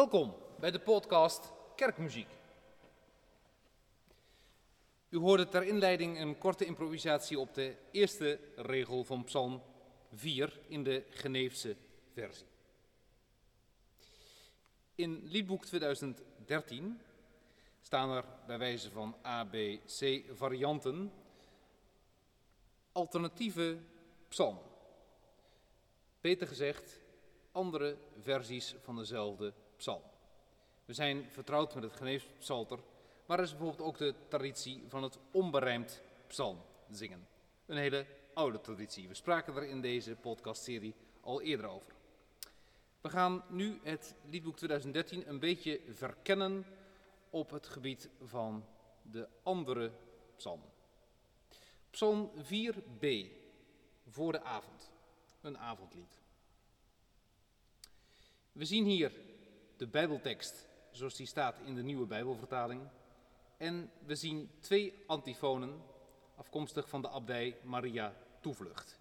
Welkom bij de podcast Kerkmuziek. U hoorde ter inleiding een korte improvisatie op de eerste regel van Psalm 4 in de Geneefse versie. In liedboek 2013 staan er bij wijze van A, B, C varianten alternatieve psalmen. Beter gezegd, andere versies van dezelfde psalm. We zijn vertrouwd met het Geneespsalter, maar er is bijvoorbeeld ook de traditie van het onberijmd psalm zingen. Een hele oude traditie. We spraken er in deze podcastserie al eerder over. We gaan nu het liedboek 2013 een beetje verkennen op het gebied van de andere psalmen. Psalm 4b, voor de avond, een avondlied. We zien hier de Bijbeltekst zoals die staat in de nieuwe Bijbelvertaling. En we zien twee antifonen afkomstig van de abdij Maria Toevlucht.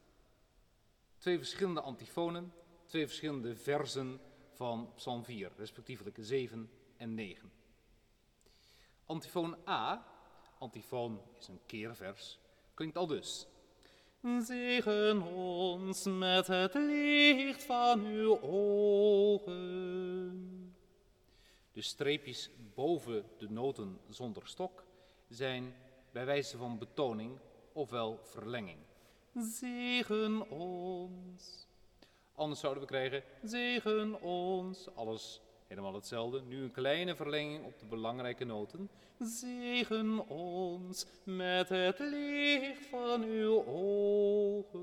Twee verschillende antifonen, twee verschillende versen van Psalm 4, respectievelijk 7 en 9. Antifoon A, antifoon is een keervers, klinkt al dus. Zegen ons met het licht van uw ogen. De streepjes boven de noten zonder stok zijn bij wijze van betoning ofwel verlenging. Zegen ons. Anders zouden we krijgen zegen ons, alles helemaal hetzelfde. Nu een kleine verlenging op de belangrijke noten. Zegen ons met het licht van uw ogen.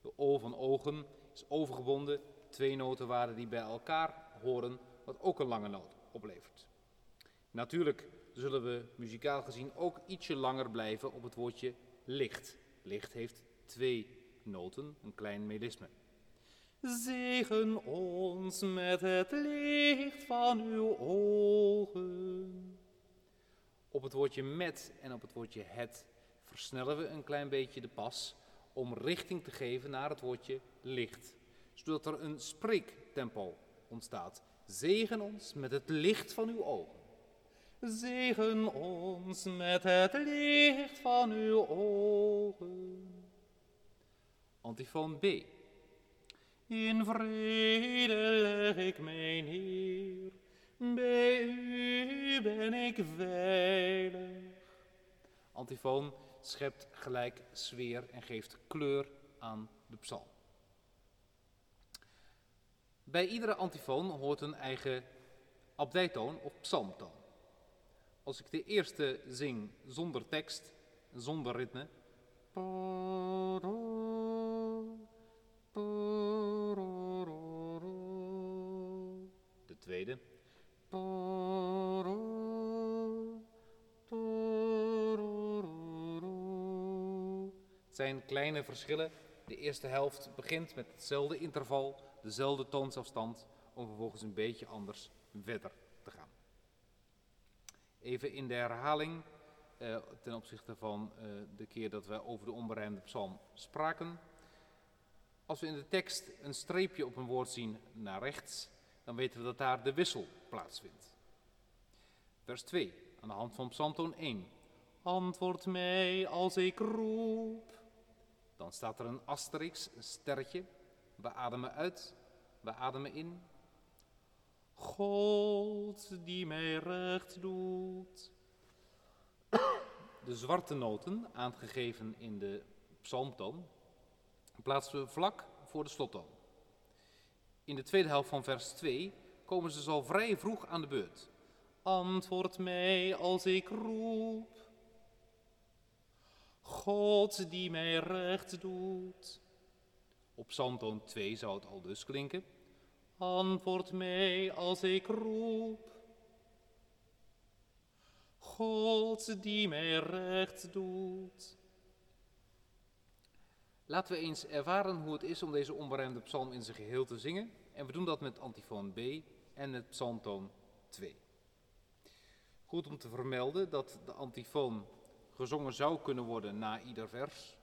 De o van ogen is overgebonden, twee notenwaarden die bij elkaar horen, wat ook een lange noot oplevert. Natuurlijk zullen we muzikaal gezien ook ietsje langer blijven op het woordje licht. Licht heeft twee noten, een klein melisme. Zegen ons met het licht van uw ogen. Op het woordje met en op het woordje het versnellen we een klein beetje de pas om richting te geven naar het woordje licht, zodat er een spreektempo ontstaat. Zegen ons met het licht van uw ogen. Zegen ons met het licht van uw ogen. Antifoon B. In vrede leg ik mij neer, bij u ben ik veilig. Antifoon schept gelijk sfeer en geeft kleur aan de psalm. Bij iedere antifoon hoort een eigen abdijtoon of psalmtoon. Als ik de eerste zing zonder tekst, zonder ritme. De tweede. Het zijn kleine verschillen. De eerste helft begint met hetzelfde interval, dezelfde toonsafstand, om vervolgens een beetje anders verder te gaan. Even in de herhaling uh, ten opzichte van uh, de keer dat we over de onberijmde psalm spraken. Als we in de tekst een streepje op een woord zien naar rechts, dan weten we dat daar de wissel plaatsvindt. Vers 2, aan de hand van psalmtoon 1. Antwoord mij als ik roep. Dan staat er een asterix, een sterretje. We ademen uit, we ademen in. God die mij recht doet. De zwarte noten, aangegeven in de psalmtoon, plaatsen we vlak voor de slottoon. In de tweede helft van vers 2 komen ze al vrij vroeg aan de beurt. Antwoord mij als ik roep. God die mij recht doet. Op psalmtoon 2 zou het al dus klinken. Antwoord mij als ik roep. God die mij recht doet. Laten we eens ervaren hoe het is om deze onberijmde psalm in zijn geheel te zingen. En we doen dat met antifoon B en het psalmtoon 2. Goed om te vermelden dat de antifoon gezongen zou kunnen worden na ieder vers,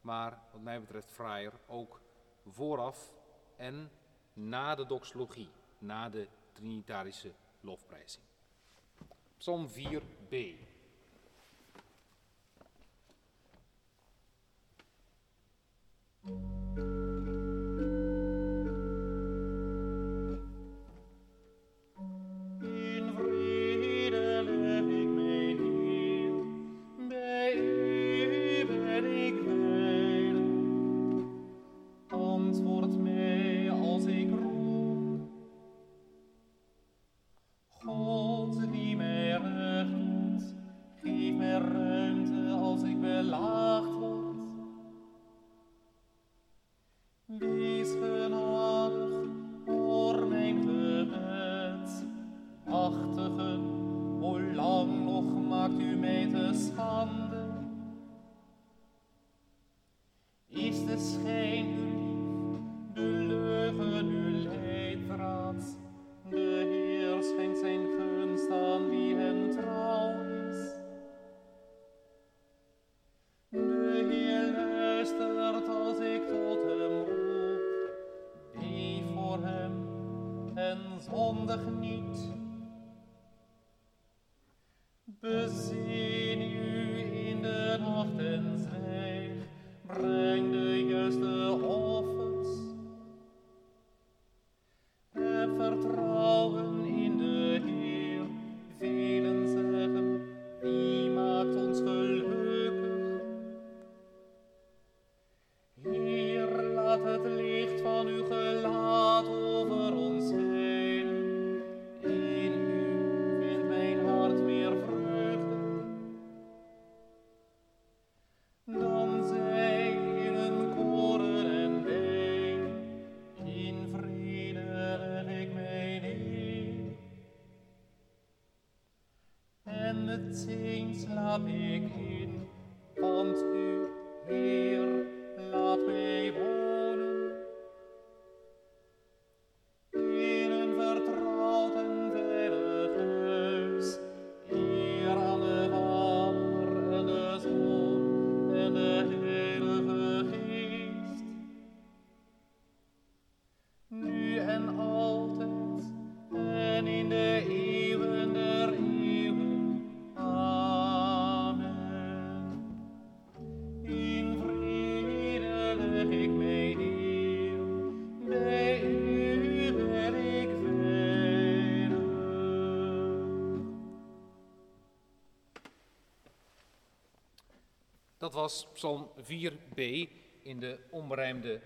maar wat mij betreft fraaier ook vooraf en na de doxologie, na de Trinitarische lofprijzing. Psalm 4b. ons hondig niet. Dat was Psalm 4b in de onberijmde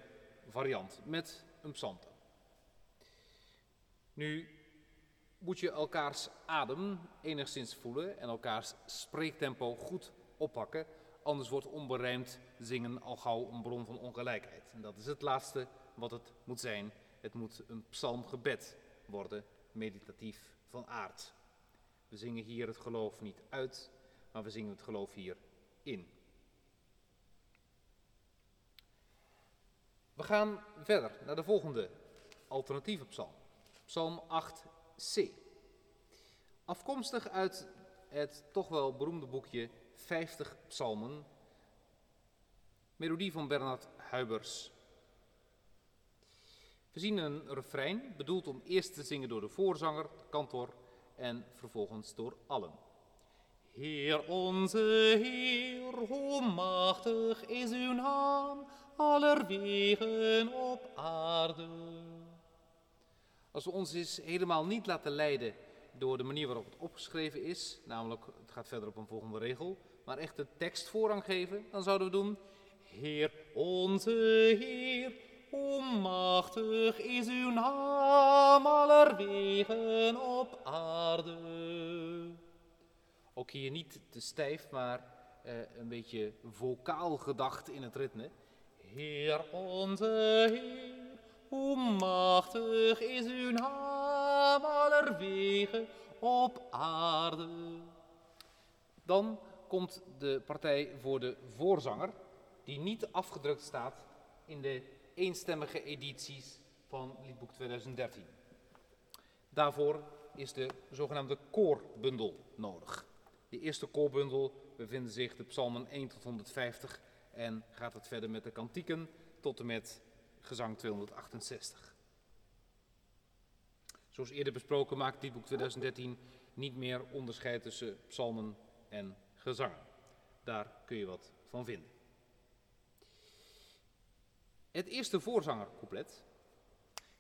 variant met een psalmte. Nu moet je elkaars adem enigszins voelen en elkaars spreektempo goed oppakken, anders wordt onberijmd zingen al gauw een bron van ongelijkheid. En dat is het laatste wat het moet zijn. Het moet een psalmgebed worden, meditatief van aard. We zingen hier het geloof niet uit, maar we zingen het geloof hier in. We gaan verder naar de volgende alternatieve psalm. Psalm 8c. Afkomstig uit het toch wel beroemde boekje 50 psalmen. Melodie van Bernard Huibers. We zien een refrein, bedoeld om eerst te zingen door de voorzanger, de kantor, en vervolgens door allen. Heer onze Heer, hoe machtig is uw naam, allerwegen op aarde. Als we ons eens helemaal niet laten leiden door de manier waarop het opgeschreven is, namelijk het gaat verder op een volgende regel, maar echt de tekst voorrang geven, dan zouden we doen, Heer onze Heer, hoe machtig is uw naam allerwegen op aarde. Ook hier niet te stijf, maar eh, een beetje vocaal gedacht in het ritme. Heer onze Heer, hoe machtig is uw naam allerwegen op aarde. Dan komt de partij voor de voorzanger, die niet afgedrukt staat in de eenstemmige edities van Liedboek 2013. Daarvoor is de zogenaamde koorbundel nodig. De eerste koorbundel bevinden zich de psalmen 1 tot 150 en gaat het verder met de kantieken tot en met gezang 268. Zoals eerder besproken maakt dit boek 2013 niet meer onderscheid tussen psalmen en gezangen. Daar kun je wat van vinden. Het eerste voorzangercouplet.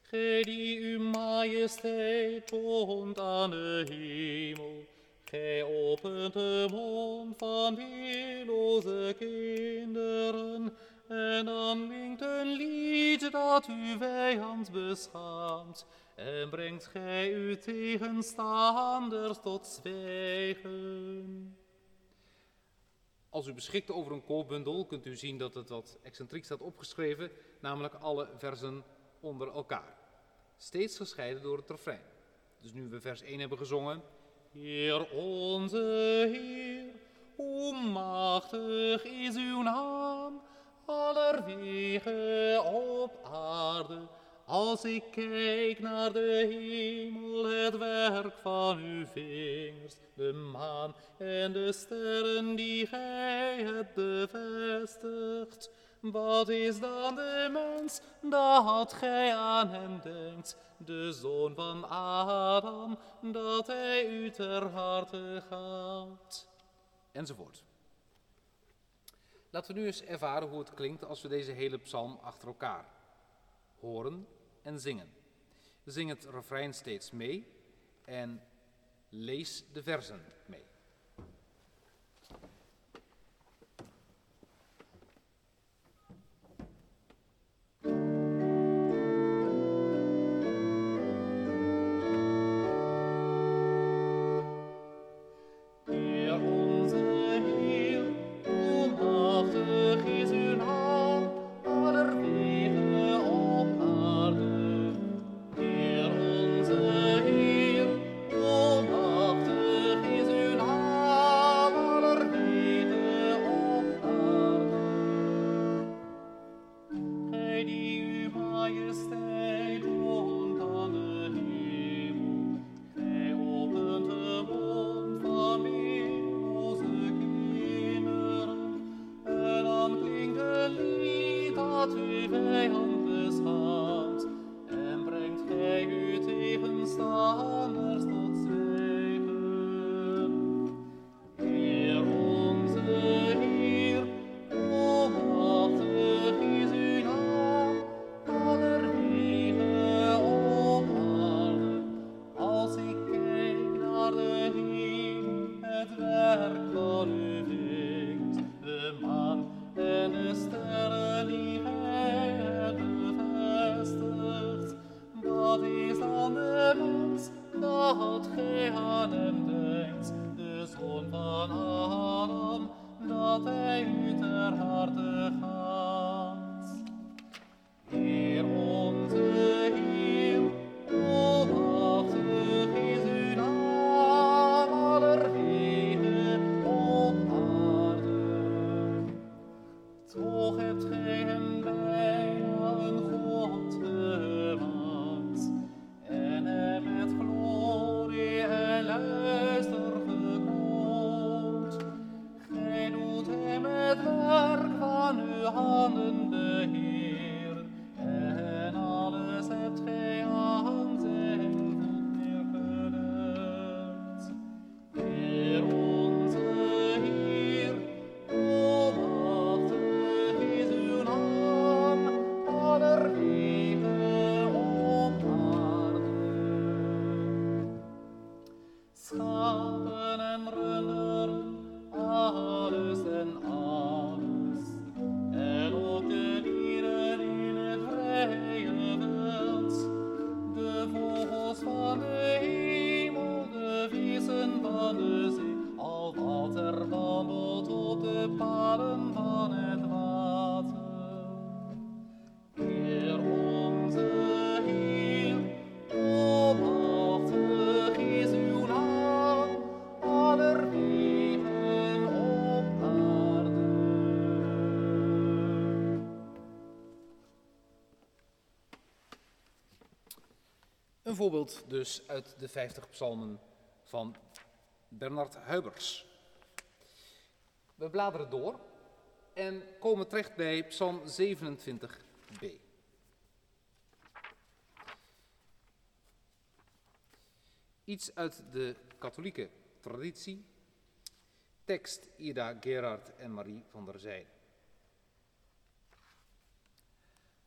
Gij die uw majesteit toont aan de hemel, gij opent de mond van weerloze kinderen, en dan een lied dat uw vijand beschaamt, en brengt gij uw tegenstanders tot zwijgen. Als u beschikt over een koolbundel kunt u zien dat het wat excentriek staat opgeschreven, namelijk alle versen onder elkaar. Steeds gescheiden door het refrein. Dus nu we vers 1 hebben gezongen. Heer onze Heer, hoe machtig is uw naam, allerwege op aarde. Als ik kijk naar de hemel, het werk van uw vingers, de maan en de sterren die gij hebt bevestigd. Wat is dan de mens dat gij aan hem denkt, de zoon van Adam, dat hij u ter harte gaat? Enzovoort. Laten we nu eens ervaren hoe het klinkt als we deze hele psalm achter elkaar horen en zingen. Zing het refrein steeds mee en lees de versen mee. voorbeeld dus uit de 50 psalmen van Bernard Huibers. We bladeren door en komen terecht bij psalm 27b. Iets uit de katholieke traditie. Tekst Ida Gerard en Marie van der Zijde.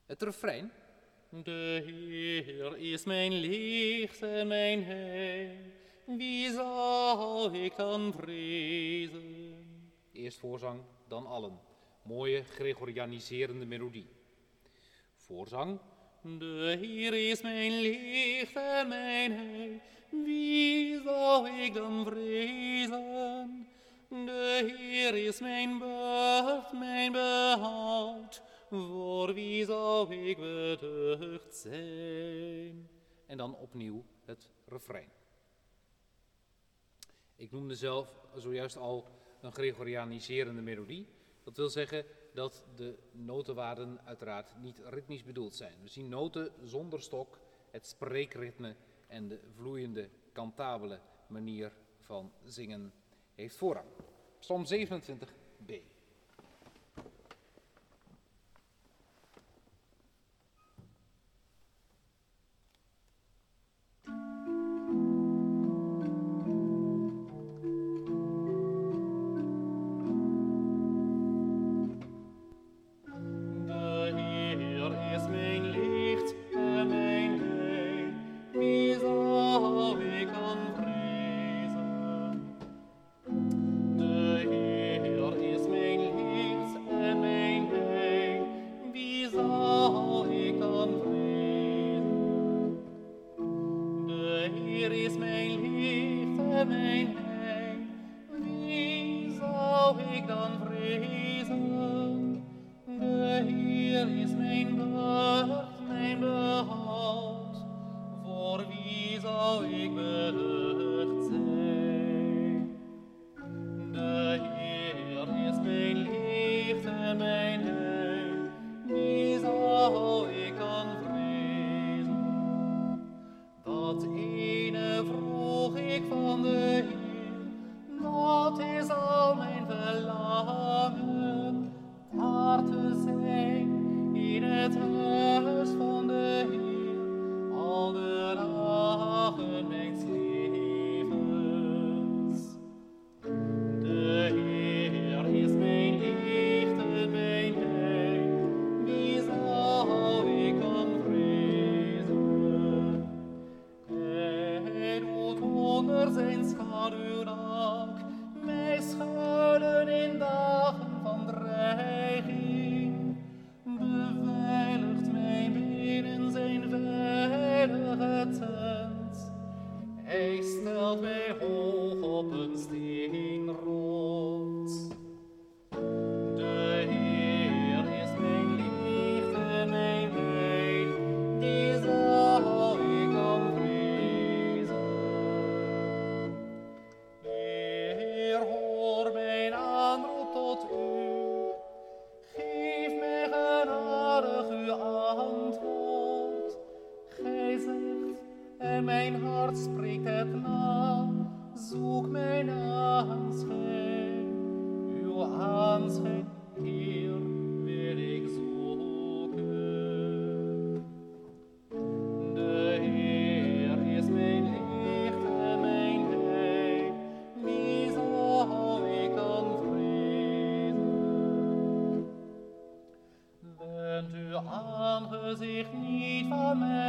Het refrein de Heer is mijn licht en mijn heil, wie zal ik dan vrezen? Eerst voorzang, dan allen. Mooie Gregorianiserende melodie. Voorzang. De Heer is mijn licht en mijn heil, wie zal ik dan vrezen? De Heer is mijn burcht, mijn behoud voor wie zal ik beducht zijn? En dan opnieuw het refrein. Ik noemde zelf zojuist al een Gregorianiserende melodie. Dat wil zeggen dat de notenwaarden uiteraard niet ritmisch bedoeld zijn. We zien noten zonder stok, het spreekritme en de vloeiende, cantabele manier van zingen heeft voorrang. Psalm 27 Miris man. door zijn schaduw raak, mij sich nicht vermehrt.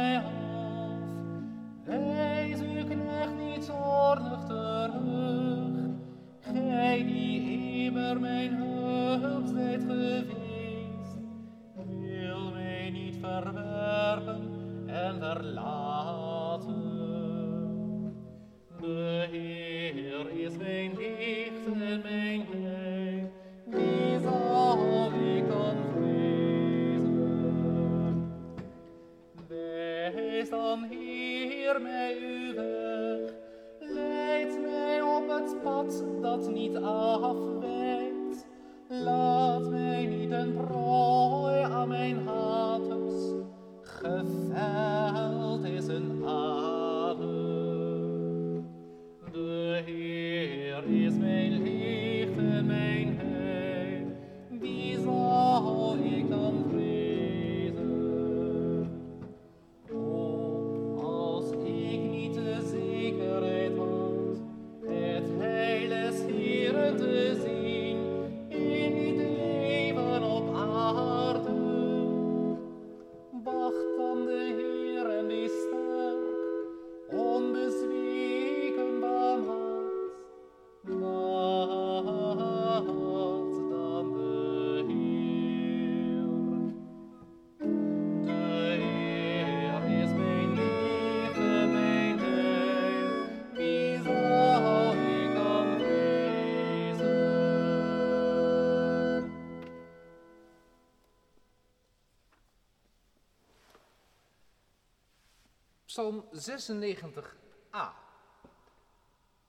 Psalm 96a.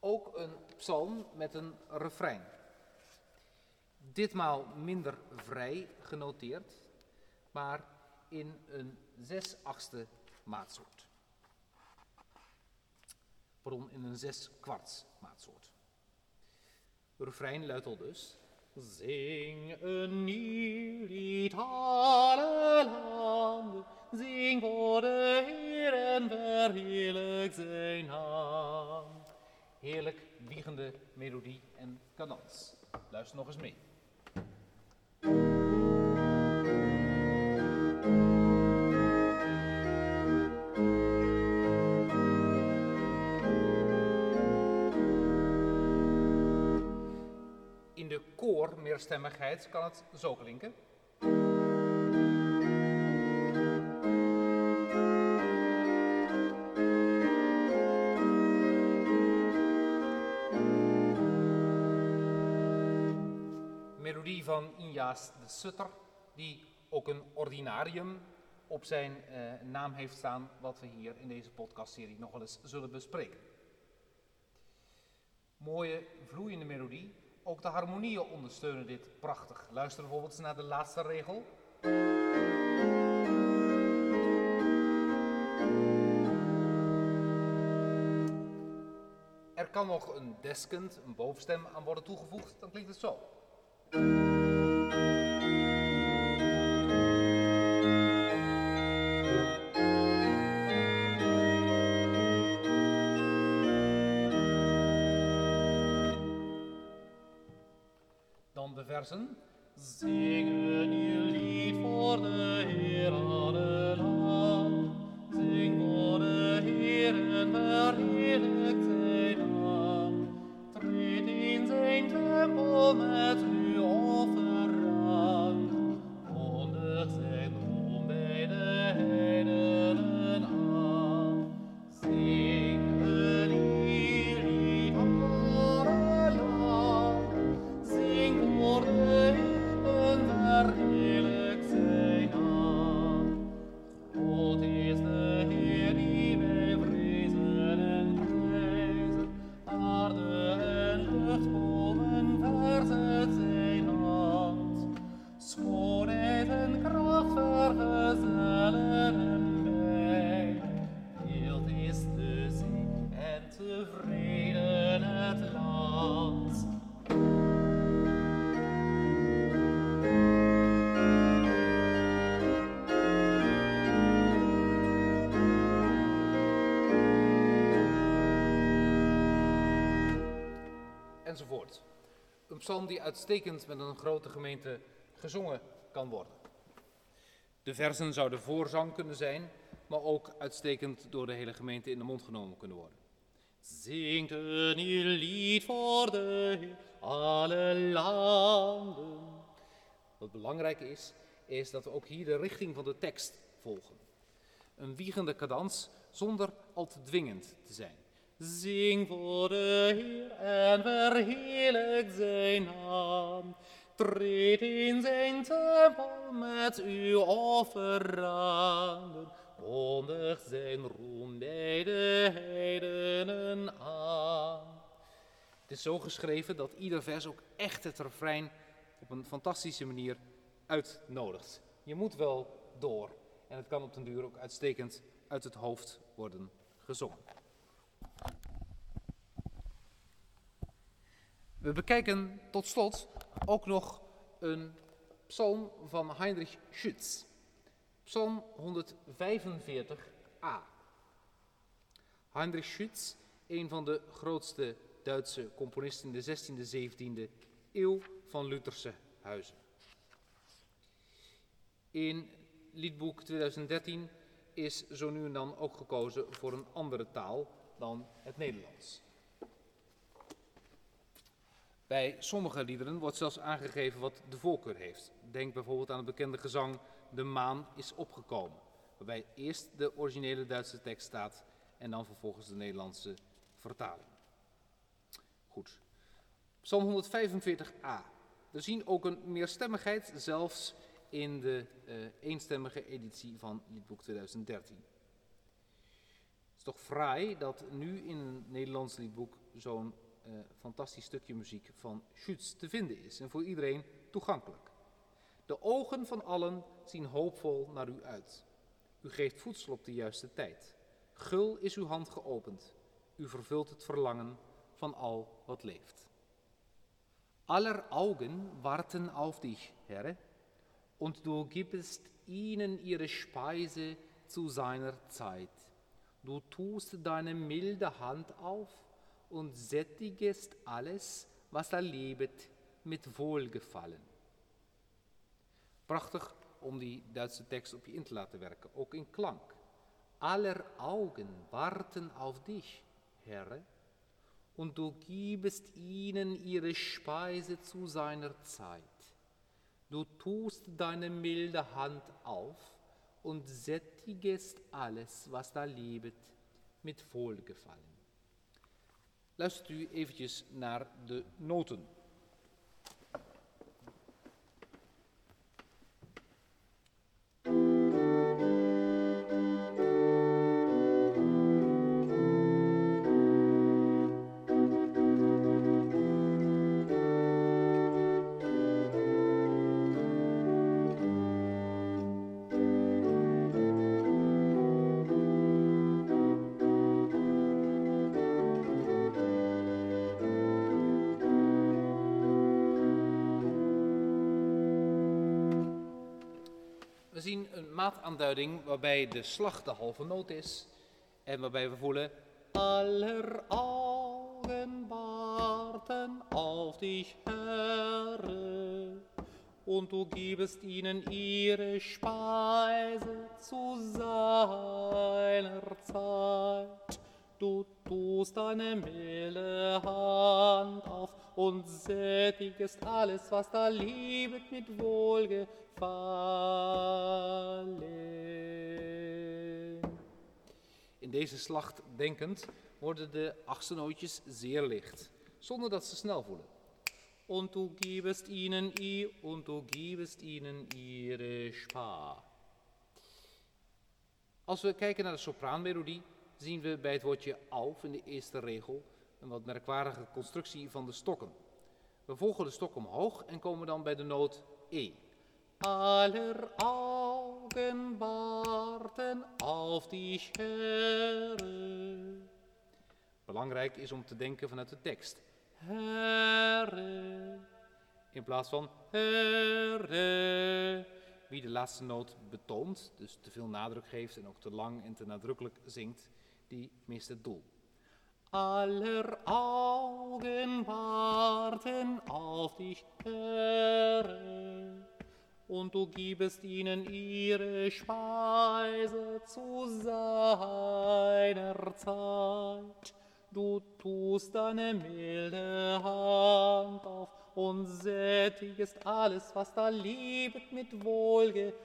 Ook een psalm met een refrein. Ditmaal minder vrij genoteerd, maar in een zes achtste maatsoort. Pardon, in een zes kwarts maatsoort. Refrein luidt al dus. Zing een nieuw lied, alle landen. Zing voor de Heer en verheerlijk zijn naam. Heerlijk wiegende melodie en cadans. Luister nog eens mee. Koormeerstemmigheid kan het zo klinken. Melodie van Injaas de Sutter, die ook een ordinarium op zijn eh, naam heeft staan, wat we hier in deze podcastserie nog wel eens zullen bespreken. Mooie, vloeiende melodie. Ook de harmonieën ondersteunen dit prachtig. Luister bijvoorbeeld eens naar de laatste regel. Er kan nog een deskend, een bovenstem aan worden toegevoegd, dan klinkt het zo. De versen. Zing een nieuw lied voor de Een psalm die uitstekend met een grote gemeente gezongen kan worden. De versen zouden voorzang kunnen zijn, maar ook uitstekend door de hele gemeente in de mond genomen kunnen worden. Zingt een lied voor de alle landen. Wat belangrijk is, is dat we ook hier de richting van de tekst volgen. Een wiegende cadans zonder al te dwingend te zijn. Zing voor de Heer en verheerlijk zijn naam. Treed in zijn tempel met uw offeranden. Kondig zijn roem bij de heidenen aan. Het is zo geschreven dat ieder vers ook echt het refrein op een fantastische manier uitnodigt. Je moet wel door en het kan op den duur ook uitstekend uit het hoofd worden gezongen. We bekijken tot slot ook nog een psalm van Heinrich Schütz. Psalm 145a. Heinrich Schütz, een van de grootste Duitse componisten in de 16e, 17e eeuw van Lutherse huizen. In liedboek 2013 is zo nu en dan ook gekozen voor een andere taal dan het Nederlands. Bij sommige liederen wordt zelfs aangegeven wat de voorkeur heeft. Denk bijvoorbeeld aan het bekende gezang De maan is opgekomen, waarbij eerst de originele Duitse tekst staat en dan vervolgens de Nederlandse vertaling. Goed. Psalm 145a. We zien ook een meerstemmigheid, zelfs in de uh, eenstemmige editie van liedboek 2013. toch fraai dat nu in een Nederlands liedboek zo'n uh, fantastisch stukje muziek van Schütz te vinden is en voor iedereen toegankelijk. De ogen van allen zien hoopvol naar u uit. U geeft voedsel op de juiste tijd. Gul is uw hand geopend. U vervult het verlangen van al wat leeft. Aller Augen warten auf dich, Herr, und du gibst ihnen ihre Speise zu seiner Zeit. Du tust deine milde Hand auf und sättigest alles, was er lebt, mit Wohlgefallen. Prachtig om die Duitse tekst op je in te laten werken, ook in klank. Aller Augen warten auf dich, Herr, und du gibst ihnen ihre Speise zu seiner Zeit. Du tust deine milde Hand auf und sättigest alles, was da lebt, met Wohlgefallen. Luistert u eventjes naar de noten. Zien een maataanduiding waarbij de slag de halve noot is en waarbij we voelen Aller Augen warten auf dich, Herr, und du gibst ihnen ihre Speise zu seiner Zeit. Du tust deine milde Hand auf und sättigest alles, was da liebet mit Wohlgefallen. In deze slacht denkend worden de achtste nootjes zeer licht, zonder dat ze snel voelen. Und du gibest ihnen i und du gibest ihnen ihre Spa. Als we kijken naar de sopraanmelodie, zien we bij het woordje auf in de eerste regel een wat merkwaardige constructie van de stokken. We volgen de stok omhoog en komen dan bij de noot E. Aller Augen warten auf dich, Herr. Belangrijk is om te denken vanuit de tekst. In plaats van Herre. wie de laatste noot betoont, dus te veel nadruk geeft en ook te lang en te nadrukkelijk zingt, die mist het doel. Aller Augen warten auf dich, Herr, und du gibest ihnen ihre Speise zu seiner Zeit. Du tust deine milde Hand auf und sättigest alles, was da lebt, mit Wohlgefallen.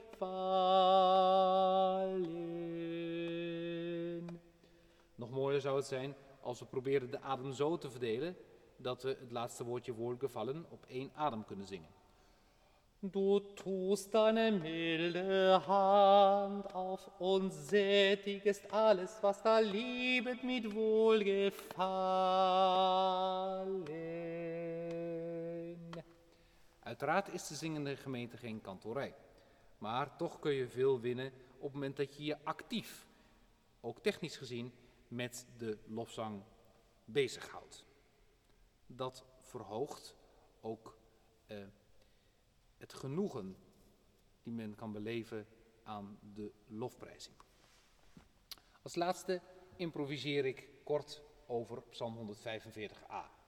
Zou het zijn als we proberen de adem zo te verdelen dat we het laatste woordje wohlgevallen op één adem kunnen zingen. Du tust deine milde Hand auf und sättigest alles, was da liebet mit Wohlgefallen. Uiteraard is de zingende gemeente geen kantorij, maar toch kun je veel winnen op het moment dat je je actief, ook technisch gezien, met de lofzang bezighoudt. Dat verhoogt ook eh, het genoegen die men kan beleven aan de lofprijzing. Als laatste improviseer ik kort over Psalm 145a.